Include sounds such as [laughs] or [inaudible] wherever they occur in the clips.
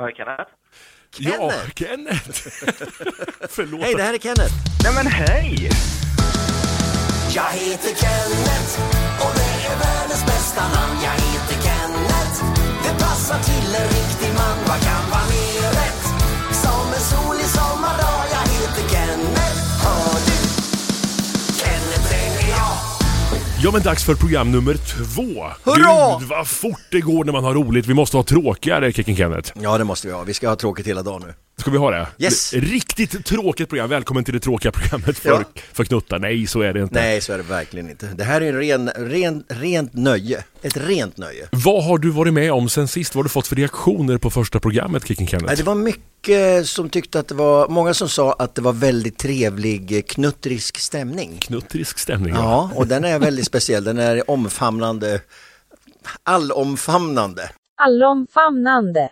Ja, Kenneth? Ja, Kenneth! [laughs] Förlåt. Hej, det här är Kenneth. Nej men hej! Jag heter Kenneth och det är världens bästa namn. Jag heter Kenneth, det passar till en riktig man. Vad kan vara mer rätt? Som en solig sommardag. Ja men dags för program nummer två. Hurra! Gud vad fort det går när man har roligt. Vi måste ha tråkigare Kicken Kenneth. Ja, det måste vi ha. Vi ska ha tråkigt hela dagen nu. Ska vi ha det? Yes. Riktigt tråkigt program. Välkommen till det tråkiga programmet för, Ja. för knuttar. Nej, så är det inte. Nej, så är det verkligen inte. Det här är en ren, ren, rent nöje. Ett rent nöje. Vad har du varit med om sen sist? Vad har du fått för reaktioner på första programmet Kicken Kenneth? det var mycket som tyckte att det var, många som sa att det var väldigt trevlig eh, knuttrisk stämning. Knuttrisk stämning Ja, och den är väldigt speciell. Den är omfamnande, allomfamnande. Allomfamnande.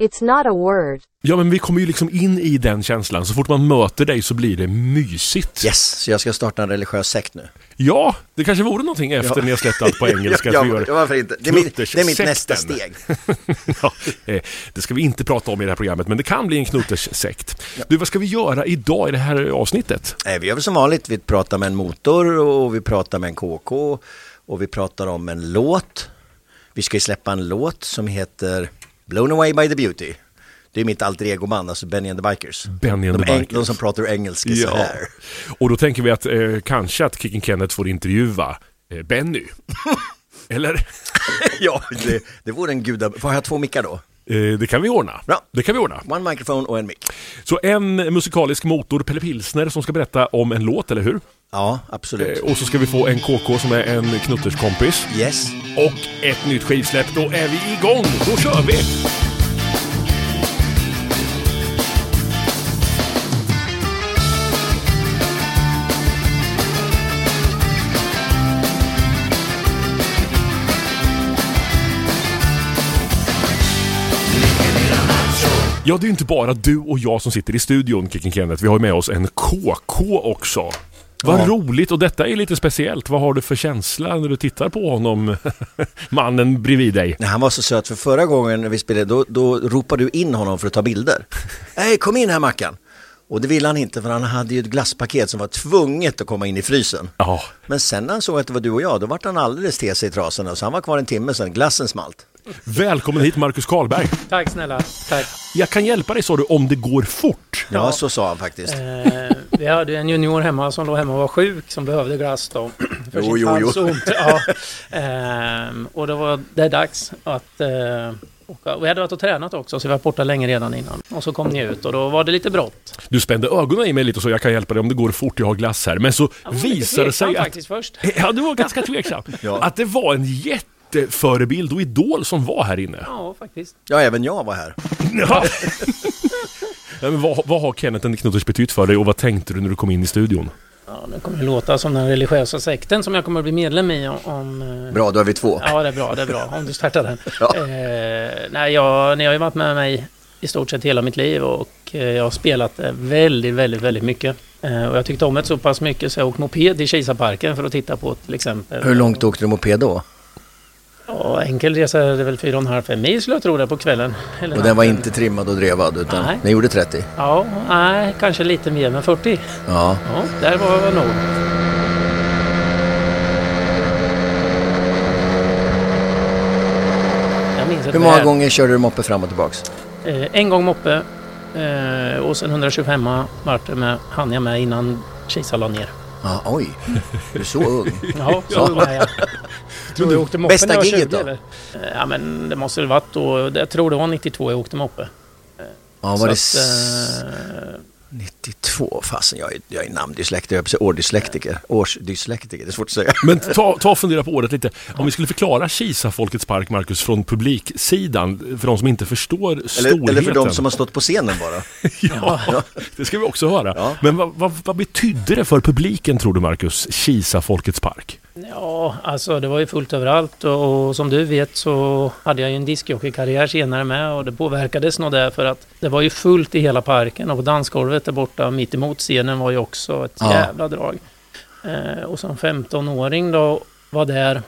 It's not a word. Ja men vi kommer ju liksom in i den känslan. Så fort man möter dig så blir det mysigt. Yes, så jag ska starta en religiös sekt nu. Ja, det kanske vore någonting efter Ja. ni har släppt allt på [laughs] engelska. ja, ja, varför inte? Det är, mitt, det är mitt nästa [laughs] steg. ja, eh, det ska vi inte prata om i det här programmet, men det kan bli en knutterssekt. Du, vad ska vi göra idag i det här avsnittet? Nej, vi gör väl som vanligt, vi pratar med en motor och vi pratar med en KK och vi pratar om en låt. Vi ska ju släppa en låt som heter Blown away by the beauty. Det är mitt alter ego-band, alltså Benny and the Bikers. Benny and de, the Bikers. de som pratar engelska så här. Och då tänker vi att eh, kanske att Kicken Kenneth får intervjua eh, Benny. [laughs] Eller? [laughs] ja, det, det vore en guda... Får jag två mickar då? Eh, det kan vi ordna. Bra. Det kan vi ordna. One microphone och en mick. Så en musikalisk motor, Pelle Pilsner, som ska berätta om en låt, eller hur? Ja, Eh, absolut. och så ska vi få en KK som är en knutterskompis. Yes. Och ett nytt skivsläpp. Då är vi igång! Då kör vi! Ja, det är ju inte bara du och jag som sitter i studion, Kicken Kenneth. Vi har ju med oss en KK också. Vad Ja. roligt och detta är lite speciellt. Vad har du för känsla när du tittar på honom, [laughs] mannen bredvid dig? Nej, han var så söt för förra gången när vi spelade, då, då ropade du in honom för att ta bilder. [laughs] Nej, kom in här Mackan! Och det ville han inte för han hade ju ett glasspaket som var tvunget att komma in i frysen. Ja, Men sen när han såg att det var du och jag, då vart han alldeles tes i trasorna. Så han var kvar en timme sen, glassen smalt. Välkommen hit Marcus Karlberg. Tack snälla. Tack. Jag kan hjälpa dig sa du om det går fort. Ja, Ja. så sa han faktiskt. Eh, vi hade en junior hemma som låg hemma och var sjuk som behövde glass då. För Jo, jo, halsont. Ja. Ehm, och då var det dags att eh, åka. Vi hade varit och tränat också så vi var borta länge redan innan. Och så kom ni ut och då var det lite brått. Du spände ögonen i mig lite och så jag kan hjälpa dig om det går fort, jag har glass här. Men så Jag var visade det sig att... faktiskt först. [laughs] Ja, du var ganska tveksam. Ja. Att det var en jätteförebild och idol som var här inne. Ja, faktiskt. Ja, även jag var här. Ja. [laughs] Nej, men vad, vad har Kenneth and Knutters betytt för dig och vad tänkte du när du kom in i studion? Ja, nu kommer det låta som den religiösa sekten som jag kommer att bli medlem i om... om eh, Bra, då är vi två. Ja, det är bra, det är bra. Om du startar den. Ja. Eh, nej, jag, ni har ju varit med mig i stort sett hela mitt liv och eh, jag har spelat eh, väldigt, väldigt, väldigt mycket. Och jag tyckte om det så pass mycket så jag åkte moped till Kisaparken för att titta på till exempel. Hur långt åkte du moped då? Ja, enkel resa är det väl 4,5-5 mil skulle jag tro det på kvällen. Eller Och den var inte trimmad och drevad, utan Nej. den gjorde 30? Ja, nej, kanske lite mer, men 40. Ja. Ja, där var jag nog. Hur många gånger körde du moppe fram och tillbaks? Eh, en gång moppe eh, och sen 125 vart det med, hann jag med innan Kisa la ner. Ja, oj, du är så ung. Ja, så ung är jag. [laughs] Tror jag åkte moppe Bästa när jag var giget 20 då? eller? Eh, Ja men det måste väl varit då, jag tror det var 92 jag åkte moppe. Ja, Så var det att, eh, 92? Fasen, jag är, jag är namndyslektiker, jag är årdyslektiker. Årsdyslektiker, det är svårt att säga. Men ta, ta och fundera på året lite. Om vi skulle förklara Kisa Folkets Park, Marcus, från publiksidan, för de som inte förstår storheten. Eller, eller för de som har stått på scenen bara. [laughs] Ja, det ska vi också höra. Ja. Men vad, vad, vad betydde det för publiken, tror du, Marcus, Kisa Folkets Park? Ja, alltså det var ju fullt överallt och, och som du vet så hade jag ju en discjockeykarriär senare med och det påverkades nog där för att det var ju fullt i hela parken och på dansgolvet där borta mitt emot scenen var ju också ett Ja. jävla drag. Eh, och som 15-åring då var där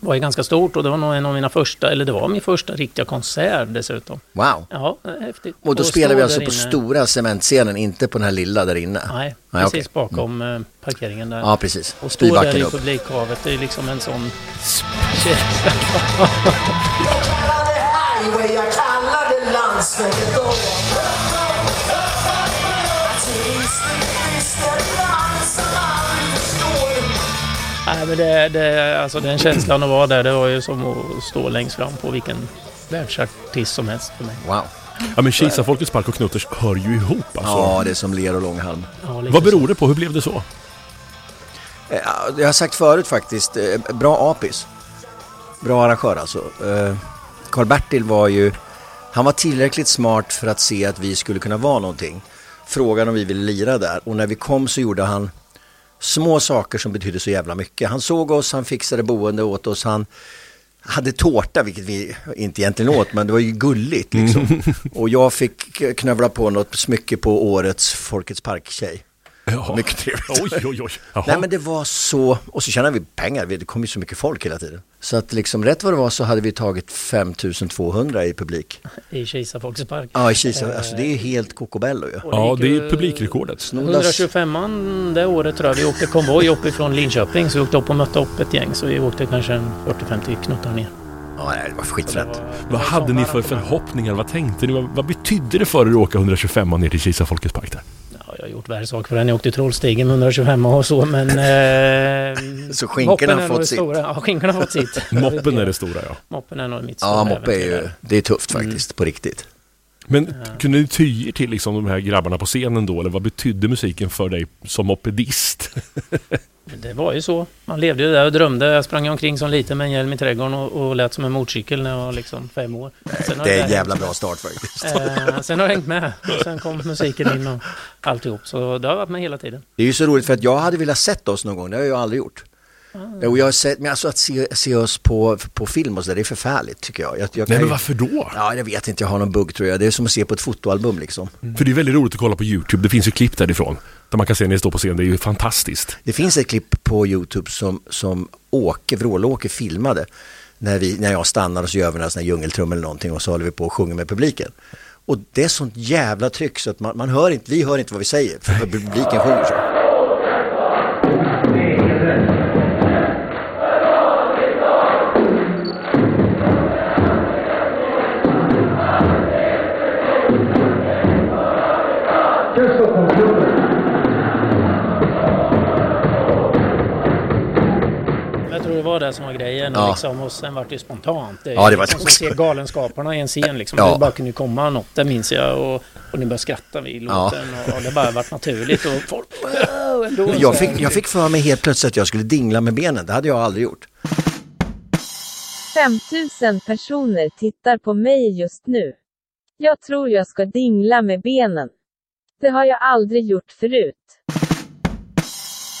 var ju ganska stort och det var nog en av mina första, eller det var min första riktiga konsert dessutom. Wow. Ja, häftigt. Och då Och stå vi alltså på stora cementscenen, inte på den här lilla där inne? Nej, Nej, precis okej. bakom eh, parkeringen där. Ja, precis. Och stå där i publikhavet, det är liksom en sån... Highway, [laughs] [laughs] jag kallar det landsvägen då. Nej, men det, det, alltså den känslan att vara där, det var ju som att stå längst fram på vilken världsartist som helst för mig. Wow. Ja men Kisa Folkets Park och Knutters hör ju ihop alltså. Ja, det är som ler och långhalm. Ja, Vad så. beror det på? Hur blev det så? Eh, ja, Jag har sagt förut faktiskt, eh, bra apis. Bra arrangör alltså. Eh, Karl-Bertil var ju, han var tillräckligt smart för att se att vi skulle kunna vara någonting. Frågan om vi ville lira där och när vi kom så gjorde han små saker som betydde så jävla mycket. Han såg oss, han fixade boende åt oss, han hade tårta, vilket vi inte egentligen åt, men det var ju gulligt liksom. [laughs] Och jag fick knövla på något smycke på årets Folkets Park-tjej. Ja. [laughs] Mycket trevligt. Oj, oj, oj. Jaha. Nej men det var så, och så tjänade vi pengar, det kom ju så mycket folk hela tiden. Så att liksom rätt vad det var så hade vi tagit 5200 i publik. I Kisa Folkets Park. Ja i Kisa, alltså det är ju helt kokobello ju. Ja, det är publikrekordet. Snoddas. 125an det året tror jag vi åkte konvoj uppifrån Linköping så vi åkte upp och mötte upp ett gäng så vi åkte kanske en 40-50 knuttar ner. Ja nej, det var skitfränt. Vad hade ni för förhoppningar? Vad tänkte ni? Vad, vad betydde det för er att åka 125 ner till Kisa Folkets Park där? Ja, jag har gjort värre saker för den. Jag åkte Trollstigen med 125 och så men... Eh, [laughs] Så skinkorna moppen har fått det sitt. Stora. Ja, skinkorna har fått sitt. [laughs] Moppen är det stora ja. Moppen är nog mitt stora Ja moppe är ju, det är tufft faktiskt, på riktigt. Men kunde ni ty till liksom de här grabbarna på scenen då? Eller vad betydde musiken för dig som mopedist? [laughs] Det var ju så. Man levde ju där och drömde. Jag sprang omkring som liten med en hjälm i trädgården och, och lät som en motorcykel när jag var liksom fem år. Det är en jävla bra start faktiskt. Eh, sen har det hängt med. Och sen kom musiken in och alltihop. Så det har varit med hela tiden. Det är ju så roligt för att jag hade velat sett oss någon gång, det har jag aldrig gjort. Och jag har sett, men alltså att se, se oss på, på film och så där, det är förfärligt tycker jag. jag, jag Nej men varför då? Ja, jag vet inte, jag har någon bugg tror jag. Det är som att se på ett fotoalbum liksom. För det är väldigt roligt att kolla på YouTube. Det finns ju klipp därifrån. Där man kan se när ni står på scen. Det är ju fantastiskt. Det finns ett klipp på Youtube som, som Åke, Vrålåke filmade när, vi, när jag stannar och så gör vi en sån här djungeltrum eller någonting och så håller vi på och sjunger med publiken. Och det är sånt jävla tryck så att man, man hör inte, vi hör inte vad vi säger för publiken sjunger så. Var det som var grejen. Ja. Liksom, och sen var det ju spontant. Det Ja, det var liksom som det att se Galenskaparna i en scen. Liksom. Ja. Det bara kunde komma något, det minns jag. Och, och ni började skratta vid Ja. låten. Och, och det bara varit naturligt. Och folk, wow, ändå. [laughs] Jag fick, jag fick för mig helt plötsligt att jag skulle dingla med benen, det hade jag aldrig gjort. 5000 personer tittar på mig just nu. Jag tror jag ska dingla med benen. Det har jag aldrig gjort förut.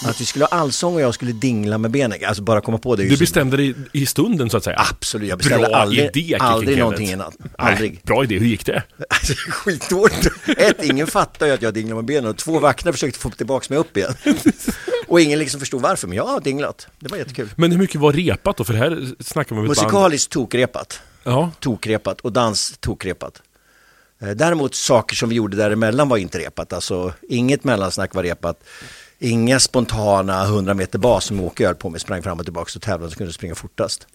Att vi skulle ha allsång och jag skulle dingla med benen, alltså bara komma på det. Du bestämde dig i stunden så att säga. Absolut, jag beställde Bra aldrig, idé, aldrig någonting innan. Aldrig. Nej, bra idé. Hur gick det? Alltså, [laughs] skitdåligt. Ett, ingen fattar ju att jag dinglar med benen och två vaknar försökte få tillbaka mig upp igen. [laughs] Och ingen liksom förstod varför, men jag har dinglat. Det var jättekul. Men hur mycket var repat då? För här snackar man med. Musikaliskt tokrepat. Ja. Tokrepat och dans tokrepat. Eh, Däremot saker som vi gjorde däremellan var inte repat. Alltså inget mellansnack var repat. Inga spontana 100 meter bas som Åke höll på med, sprang fram och tillbaka och tävlade så kunde springa fortast.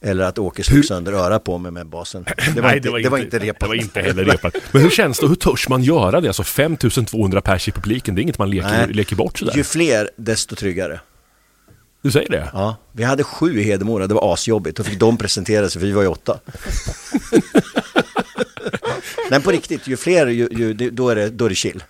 Eller att Åke slog sönder örat på mig med basen. [clears throat] Det var, Nej, inte, det var inte repat. Det var inte heller repat. Men hur känns det? Hur törs man göra det? Alltså 5200 pers i publiken, det är inget man leker, leker bort sådär. Ju fler, desto tryggare. Du säger det? Ja, vi hade sju i Hedemora, det var asjobbigt. Då fick de presentera sig, för vi var ju åtta. [laughs] Men på riktigt, ju fler, ju, ju, det- då, är det, då är det chill.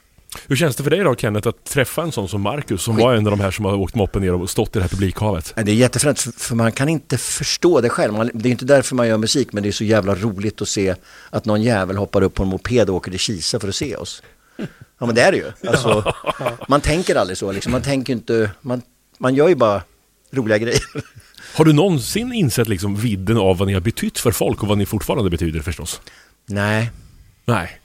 Hur känns det för dig då Kenneth att träffa en sån som Marcus som var en av de här som har åkt moppen ner och stått i det här publikhavet? Det är jättefränt, för, för man kan inte förstå det själv. Man, det är inte därför man gör musik, men det är så jävla roligt att se att någon jävel hoppar upp på en moped och åker till Kisa för att se oss. Ja men det är det ju. Alltså, man tänker aldrig så, liksom. man tänker inte, man, man gör ju bara roliga grejer. Har du någonsin insett liksom vidden av vad ni har betytt för folk och vad ni fortfarande betyder förstås? Nej, Nej.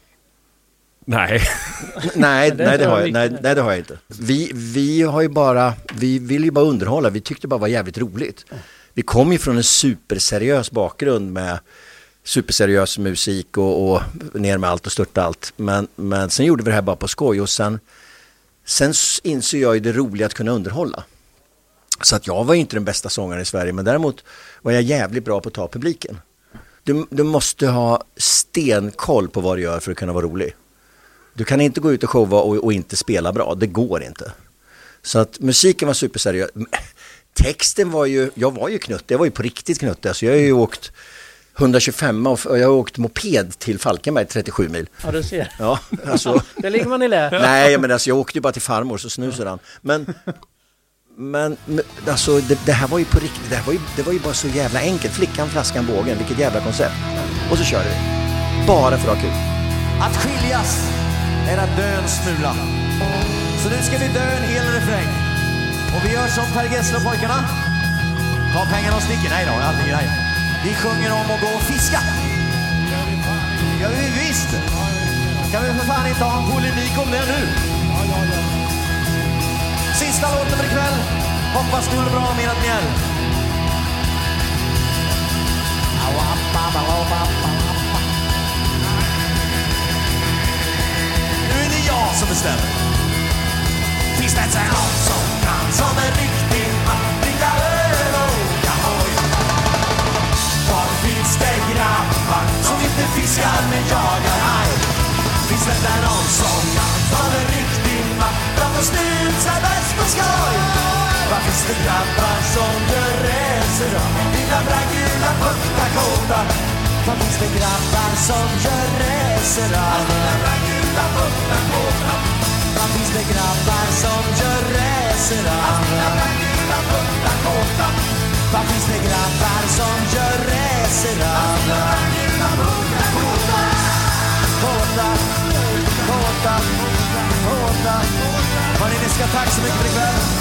Nej. [laughs] Nej, det nej, det har jag nej, nej, det har jag inte. Vi, vi har ju bara, vi vill ju bara underhålla, vi tyckte det bara var jävligt roligt. vi kom ju från en superseriös bakgrund med superseriös musik och, och ner med allt och störta allt. Men, men sen gjorde vi det här bara på skoj och sen, sen inser jag ju det roliga att kunna underhålla. Så att jag var ju inte den bästa sångaren i Sverige men däremot var jag jävligt bra på att ta publiken. Du, du måste ha stenkoll på vad du gör för att kunna vara rolig. Du kan inte gå ut och showa och, och inte spela bra, det går inte. Så att musiken var superseriös. Texten var ju, jag var ju knutte, jag var ju på riktigt knutte. Alltså jag har ju åkt 125 och och jag har åkt moped till Falkenberg 37 mil. Ja, du ser. Ja, alltså. [laughs] Där ligger man i lä. Nej, men alltså jag åkte ju bara till farmor så snusade han. Men, men men, alltså det, det här var ju på riktigt, det, här var ju, det var ju bara så jävla enkelt. Flickan, flaskan, bågen, vilket jävla koncept. Och så körde vi. Bara för att ha kul. Att skiljas är att dö en smula. Så nu ska vi dö en hel refräng. Och vi gör som Per Gessle och pojkarna. Ta pengarna och sticker. Nej då, aldrig grej. Vi sjunger om att gå och fiska. Ja, vi visst. Kan vi för fan inte ha en polemik om det nu? Sista låten för ikväll. Hoppas ni har det bra med ert mjäll. Jag som bestämmer. Finns det inte någon som kan som en riktig man dricka öl och åka hoj? Var finns det grabbar som inte fiskar men jagar haj? Finns det inte någon som kan som en riktig man dra snut snusar bäst på skoj? Var finns det grabbar som gör resor av dina brandgula puttakåtar? Var finns det grabbar som gör resor av dina brandgula puttakåtar? Vad finns det grabbar som gör resor av dina brandgula finns det grabbar som gör resor av dina brandgula puttakåtar? Kåta, kåta, kåta. Hörni, ni ska tack så mycket för ikväll.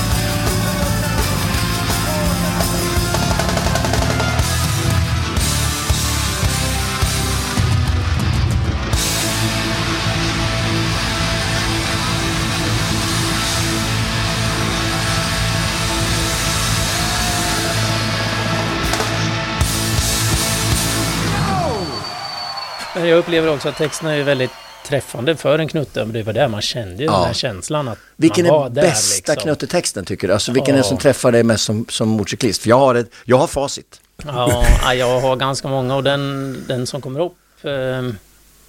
Jag upplever också att texterna är väldigt träffande för en knutte. Men det var där man kände Ja. den här känslan att Vilken man var är där bästa liksom. knuttetexten tycker du? Alltså vilken är det som Ja. träffar dig mest som, som motorcyklist? För jag har, ett, jag har facit. Ja, ja, jag har ganska många och den, den som kommer upp eh,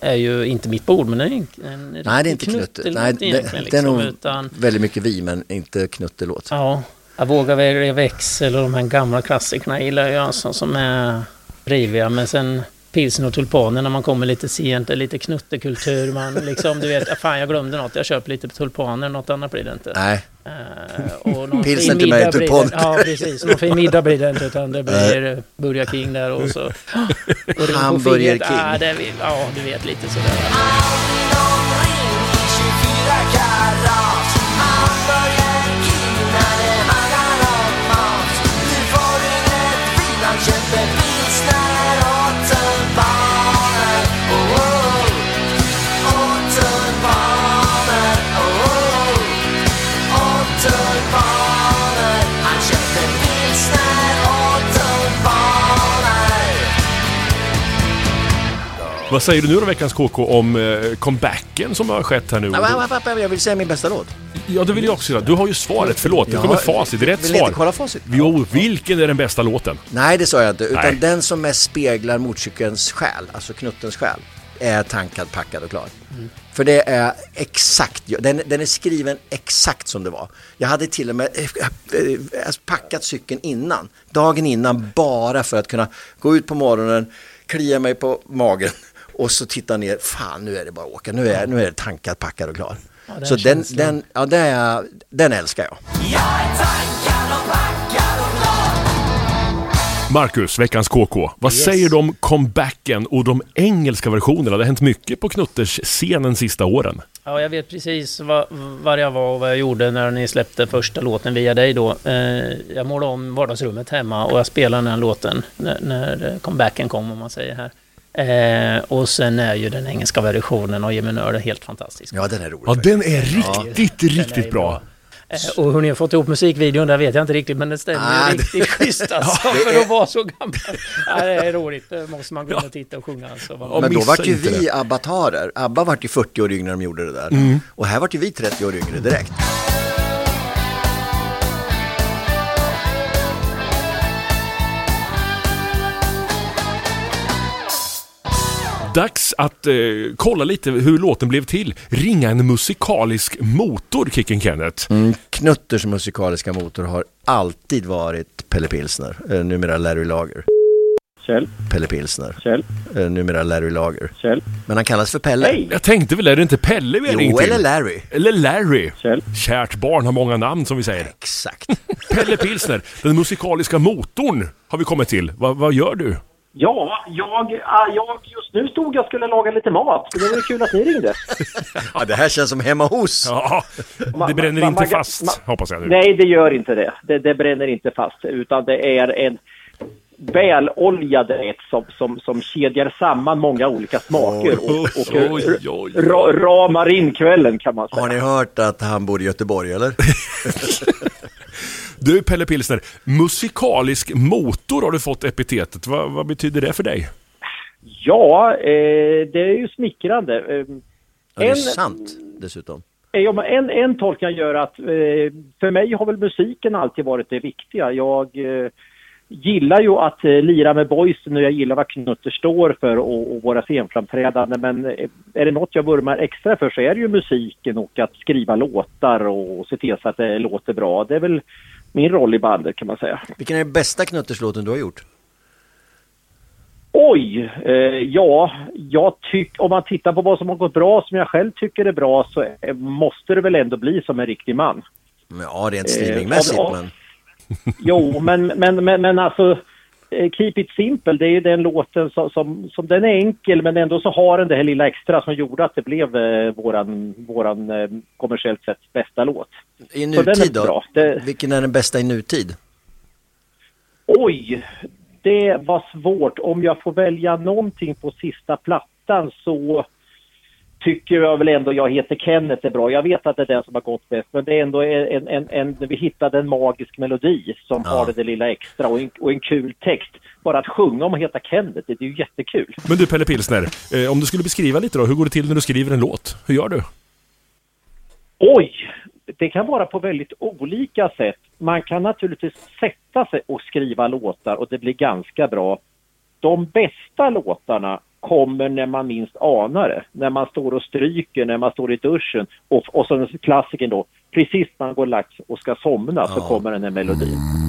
är ju inte mitt bord men en, en Nej, det är inte knutte. Nej, det, egentligen, det är liksom, nog utan, väldigt mycket vi, men inte knuttelåt. Ja, jag vågar välja växel och de här gamla klassikerna gillar jag alltså, som är riviga. Men sen pilsner och tulpaner när man kommer lite sent, lite knuttekultur. Man liksom, du vet, fan jag glömde något, jag köper lite tulpaner, något annat blir det inte. Nej, Eh, [laughs] Pilsner fin till mig, det- tulpaner. Ja, precis. Någon fin middag blir det inte, utan det blir Burger King där och så... Och det Hamburger King. Ja, det ja, du vet lite sådär. Aldrig Vad säger du nu då veckans KK om eh, comebacken som har skett här nu? Jag vill säga min bästa låt. Ja, det vill jag också göra. Du har ju svaret. Förlåt, det kommer facit. Det är rätt vill ni inte svar. kolla facit? Jo, vilken är den bästa låten? Nej, det sa jag inte. Utan Nej. den som mest speglar motorcykelns själ, alltså knuttens själ, är tankad, packad och klar. För det är exakt, den, den är skriven exakt som det var. Jag hade till och med eh, eh, alltså packat cykeln innan, dagen innan, bara för att kunna gå ut på morgonen, klia mig på magen och så titta ner, fan nu är det bara att åka, nu är, nu är det tankad, packad och klar. den så den, den, ja, det är, den älskar jag. Jag är tankad och packad och klar Marcus, veckans KK. Vad Yes. säger du om comebacken och de engelska versionerna? Det har hänt mycket på Knutters-scenen sista åren. Ja, jag vet precis vad, var jag var och vad jag gjorde när ni släppte första låten via dig då. Eh, jag målade om vardagsrummet hemma och jag spelade den låten när, när comebacken kom, om man säger här. Eh, och sen är ju den engelska versionen av Jimmy Nörd helt fantastisk. Ja, den är rolig. Ja, den är riktigt, Den är riktigt ju bra. Eh, Och hur ni har fått ihop musikvideon, där vet jag inte riktigt, men det stämmer Ah, ju det- riktigt schysst [laughs] alltså, Det för är- att vara så gammal. Ja, det är roligt, det måste man gå in och titta och sjunga. Alltså. Ja, Men då vart ju vi det. abbatarer. ABBA vart ju 40 år yngre när de gjorde det där. Och här vart ju vi 30 år yngre direkt. Dags att eh, kolla lite hur låten blev till. Ringa en musikalisk motor, Kicken Kenneth. Knutters musikaliska motor har alltid varit Pelle Pilsner, eh, numera Larry Lager. Kjell, Pelle Pilsner, Kjell, eh, numera Larry Lager. Kjell, Men han kallas för Pelle. Hej! Jag tänkte väl, är det inte Pelle vi har ringt Jo, till? eller Larry. Eller Larry. Kjell. Kärt barn har många namn som vi säger. Exakt. Pelle Pilsner, den musikaliska motorn har vi kommit till. Va, vad gör du? Ja, jag, ah, jag just nu stod jag och skulle laga lite mat. Det var kul att ni ringde. [laughs] Ja, det här känns som hemma hos. Ja, det bränner inte fast, ma- hoppas jag nu. Nej, det gör inte det. det. Det bränner inte fast. Utan det är en väloljad rätt som, som, som kedjar samman många olika smaker och, och Oj, oj, oj. ra, ramar in kvällen kan man säga. Har ni hört att han bor i Göteborg eller? [laughs] Du Pelle Pilsner, musikalisk motor har du fått epitetet. Va, vad betyder det för dig? Ja, eh, det är ju smickrande. Eh, Ja, det är En- sant dessutom. Eh, Ja, en, en tolkning gör att eh, för mig har väl musiken alltid varit det viktiga. Jag eh, gillar ju att eh, lira med boysen och jag gillar vad Knutter står för och, och våra scenframträdanden. Men eh, är det något jag vurmar extra för så är det ju musiken och att skriva låtar och se till så att det låter bra. Det är väl min roll i bandet kan man säga. Vilken är den bästa Knutterslåten du har gjort? Oj! Eh, ja, jag tycker om man tittar på vad som har gått bra som jag själv tycker är bra så eh, måste det väl ändå bli som en riktig man. Ja, rent Eh, streamingmässigt ja, men... Jo, men, men, men, men alltså eh, Keep It Simple, det är ju den låten som, som, som den är enkel men ändå så har den det här lilla extra som gjorde att det blev eh, våran, våran eh, kommersiellt sett bästa låt. I Så den är nutid då? bra. Det- Vilken är den bästa i nutid? Oj, det var svårt. Om jag får välja någonting på sista plattan så tycker jag väl ändå Jag heter Kenneth är bra. Jag vet att det är den som har gått bäst men det är ändå en, en, en, vi hittade en magisk melodi som Ja. har det där lilla extra och en, och en kul text. Bara att sjunga om att heta Kenneth, det är ju jättekul. Men du Pelle Pilsner, eh, om du skulle beskriva lite då, hur går det till när du skriver en låt? Hur gör du? Oj! Det kan vara på väldigt olika sätt. Man kan naturligtvis sätta sig och skriva låtar och det blir ganska bra. De bästa låtarna kommer när man minst anar det. När man står och stryker, när man står i duschen och, och så klassiken då. Precis när man går och lagt och ska somna så Ja. kommer den här melodin.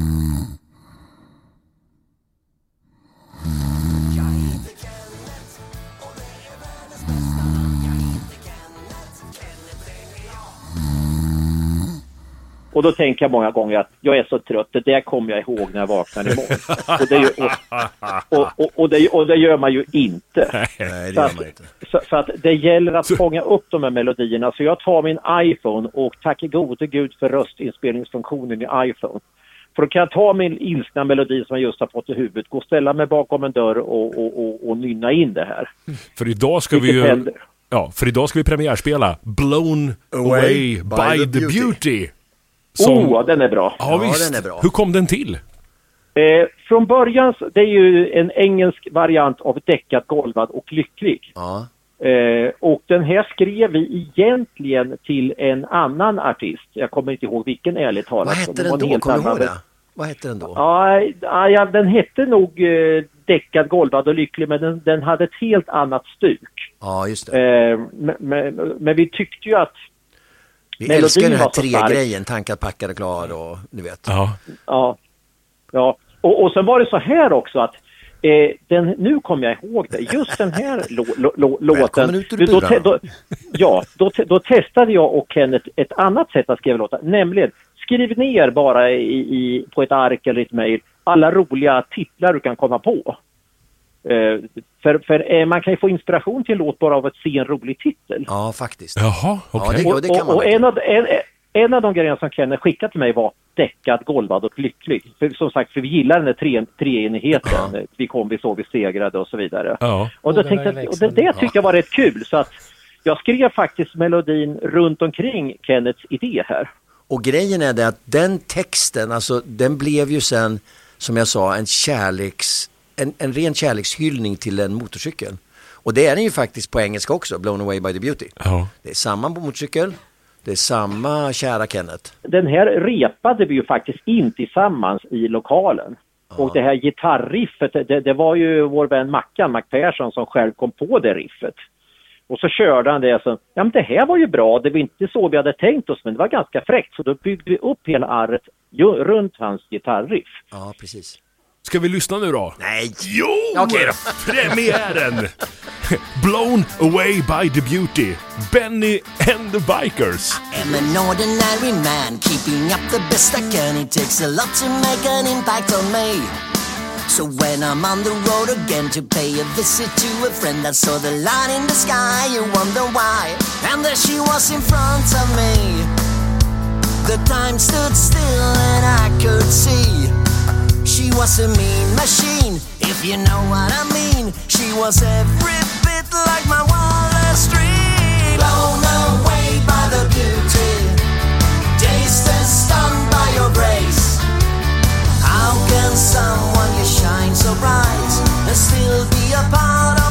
Och då tänker jag många gånger att jag är så trött, det där kommer jag ihåg när jag vaknar imorgon. [laughs] Och det, gör- och, och, och, och, det, och det gör man ju inte. Nej, det Så gör att, man inte. så, så att det gäller att fånga upp de här melodierna. Så jag tar min iPhone och tack gode gud för röstinspelningsfunktionen i iPhone. För då kan jag ta min ilskna melodi som jag just har fått i huvudet, gå och ställa mig bakom en dörr och, och, och, och nynna in det här. För idag ska vi Vilket ju... händer. Ja, för idag ska vi premiärspela Blown Away, by, the, beauty. Som- Oh, den är bra. Ja, Ja, visst. den är bra. Hur kom den till? Eh, från början, det är ju en engelsk variant av däckad, golvad och lycklig. Ja. Eh, och den här skrev vi egentligen till en annan artist. Jag kommer inte ihåg vilken ärligt talat. Vad hette Det den då? Kommer du ihåg det? Vad hette den då? Ja, ja, den hette nog eh, Däckad, golvad och lycklig men den, den hade ett helt annat stuk. Ja, just det. Eh, men, men, men vi tyckte ju att, Vi melodin älskar den här tre-grejen, tankad, packad och klar och du vet. Ja. ja, ja. Och, och sen var det så här också att eh, den, nu kommer jag ihåg det, just den här [laughs] lå, lå, låten. Ut ur då, te- då, ja, då, te- då testade jag och Kenneth ett annat sätt att skriva låtar, nämligen skriv ner bara i, i, på ett ark eller ett mejl alla roliga titlar du kan komma på. Eh, för för eh, man kan ju få inspiration till en låt bara av att se en rolig titel. Ja, faktiskt. Jaha, Ja, okej. och, det kan och, och en, av, en, en av de grejerna som Kenneth skickade till mig var däckad, golvad och lycklig. För, som sagt, för vi gillar den där tre, treenigheten. Vi kom, vi såg, vi segrade och så vidare. Ja. Och, då Vågarna tänkte jag, och det, det tyckte jag var rätt kul. Så att jag skrev faktiskt melodin runt omkring Kenneths idé här. Och grejen är det att den texten, alltså den blev ju sen, som jag sa, en kärleks, en, en ren kärlekshyllning till en motorcykel. Och det är den ju faktiskt på engelska också, Blown away by the beauty. Ja. Det är samma motorcykel, det är samma kära Kenneth. Den här repade vi ju faktiskt in tillsammans i lokalen. Och det här gitarriffet, det, det var ju vår vän Mackan, Mac Persson, som själv kom på det riffet. Och så körde han det så, ja men det här var ju bra, det var inte så vi hade tänkt oss, men det var ganska fräckt. Så då byggde vi upp hela arret runt hans gitarriff. Ja, precis. Ska vi lyssna nu då? Nej! Jo! Okej då. Premiären! Blown away by the beauty. Benny and the Bikers. am an ordinary man, keeping up the best I can. It takes a lot to make an impact on me. So when I'm on the road again to pay a visit to a friend, I saw the light in the sky. You wonder why? And there she was in front of me. The time stood still and I could see. She was a mean machine, if you know what I mean. She was every bit like my wildest dream. Blown away by the beauty, dazed and stunned by your grace. How can someone you shine so bright and still be a part of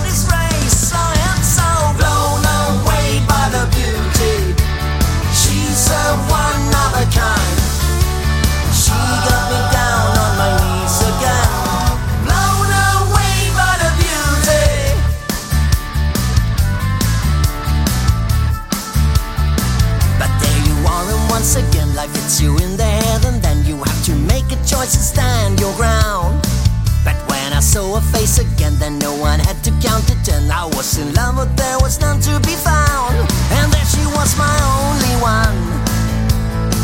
I was in love, but there was none to be found. And there she was, my only one.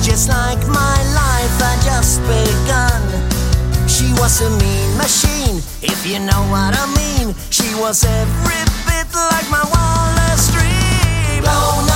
Just like my life had just begun. She was a mean machine, if you know what I mean. She was every bit like my wildest dream. Blown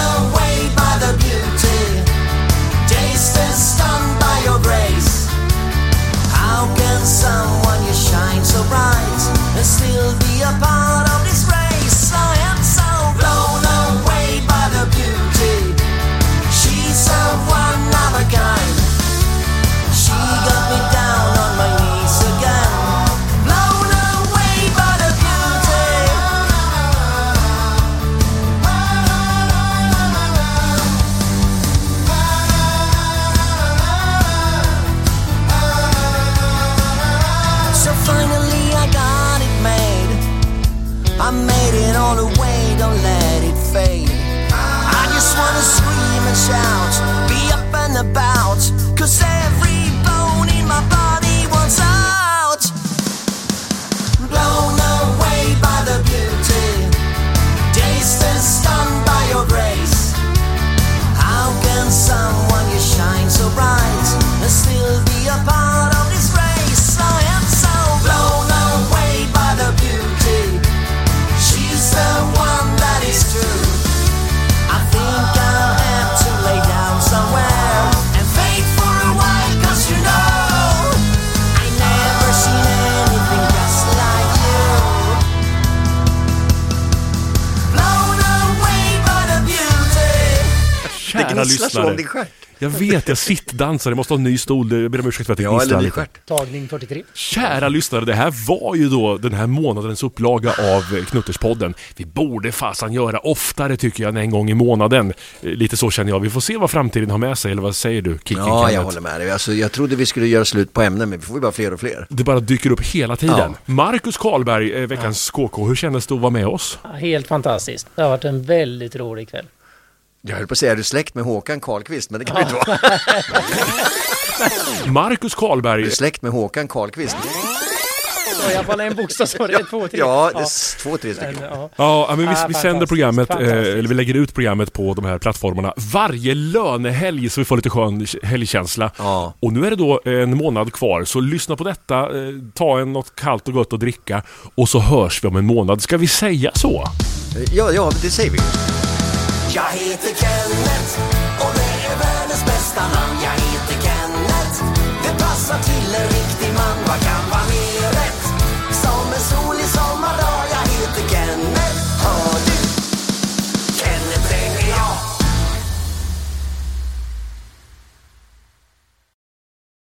Gnisslar så om lyssnare. din stjärt. Jag vet, jag sittdansar. Jag måste ha en ny stol. Jag ber om ursäkt för att det Ja, gnisslar ny lite. Tagning 43. Kära lyssnare, det här var ju då den här månadens upplaga av Knutterspodden. Vi borde fasen göra oftare tycker jag, än en gång i månaden. Lite så känner jag. Vi får se vad framtiden har med sig, eller vad säger du, Kicken Ja, jag håller med dig. Alltså, jag trodde vi skulle göra slut på ämnen, men vi får ju bara fler och fler. Det bara dyker upp hela tiden. Ja. Marcus Karlberg, eh, veckans KK, hur kändes det att vara med oss? Ja, Helt fantastiskt. Det har varit en väldigt rolig kväll. Jag höll på att säga, är du släkt med Håkan Karlqvist? Men det kan du inte vara. [laughs] Marcus Karlberg, Är du släkt med Håkan Karlqvist? Så jag bara en bokstav så det är två, tre. Ja, det är s- två, tre stycken. Men, ja. Ja, men vi, Ah, vi fantastiskt, sänder programmet, eh, fantastiskt. eller vi lägger ut programmet på de här plattformarna varje lönehelg så vi får lite skön helgkänsla. Ja. Och nu är det då en månad kvar, så lyssna på detta, eh, ta en något kallt och gott att dricka och så hörs vi om en månad. Ska vi säga så? Ja, ja, det säger vi. Jag heter Kenneth och det är världens bästa namn. Jag heter Kenneth, det passar till en riktig